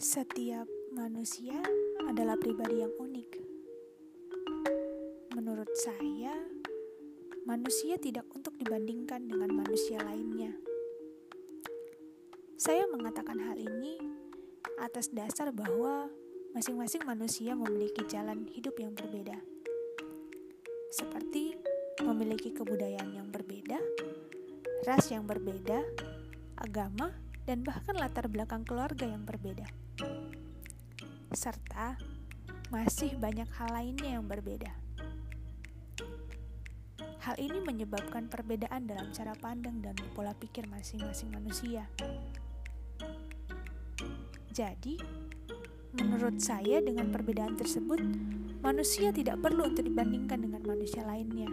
Setiap manusia adalah pribadi yang unik. Menurut saya, manusia tidak untuk dibandingkan dengan manusia lainnya. Saya mengatakan hal ini atas dasar bahwa masing-masing manusia memiliki jalan hidup yang berbeda, seperti memiliki kebudayaan yang berbeda, ras yang berbeda, agama, dan bahkan latar belakang keluarga yang berbeda serta masih banyak hal lainnya yang berbeda. Hal ini menyebabkan perbedaan dalam cara pandang dan pola pikir masing-masing manusia. Jadi, menurut saya, dengan perbedaan tersebut, manusia tidak perlu untuk dibandingkan dengan manusia lainnya.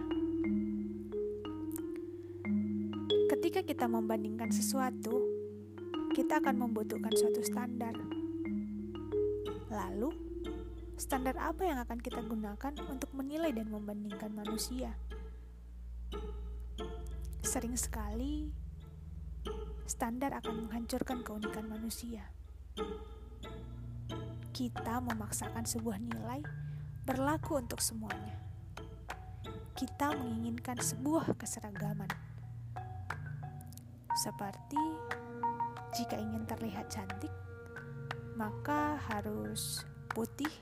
Ketika kita membandingkan sesuatu, kita akan membutuhkan suatu standar Lalu, standar apa yang akan kita gunakan untuk menilai dan membandingkan manusia? Sering sekali, standar akan menghancurkan keunikan manusia. Kita memaksakan sebuah nilai berlaku untuk semuanya. Kita menginginkan sebuah keseragaman, seperti jika ingin terlihat cantik maka harus putih,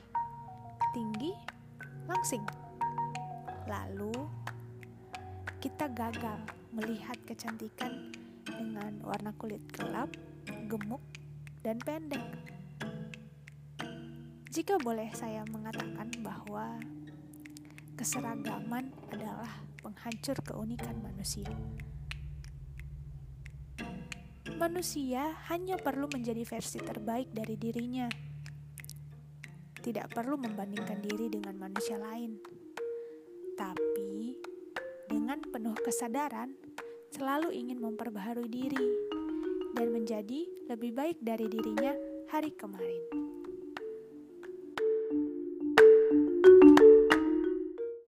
tinggi, langsing. Lalu kita gagal melihat kecantikan dengan warna kulit gelap, gemuk, dan pendek. Jika boleh saya mengatakan bahwa keseragaman adalah penghancur keunikan manusia manusia hanya perlu menjadi versi terbaik dari dirinya. Tidak perlu membandingkan diri dengan manusia lain, tapi dengan penuh kesadaran selalu ingin memperbaharui diri dan menjadi lebih baik dari dirinya hari kemarin.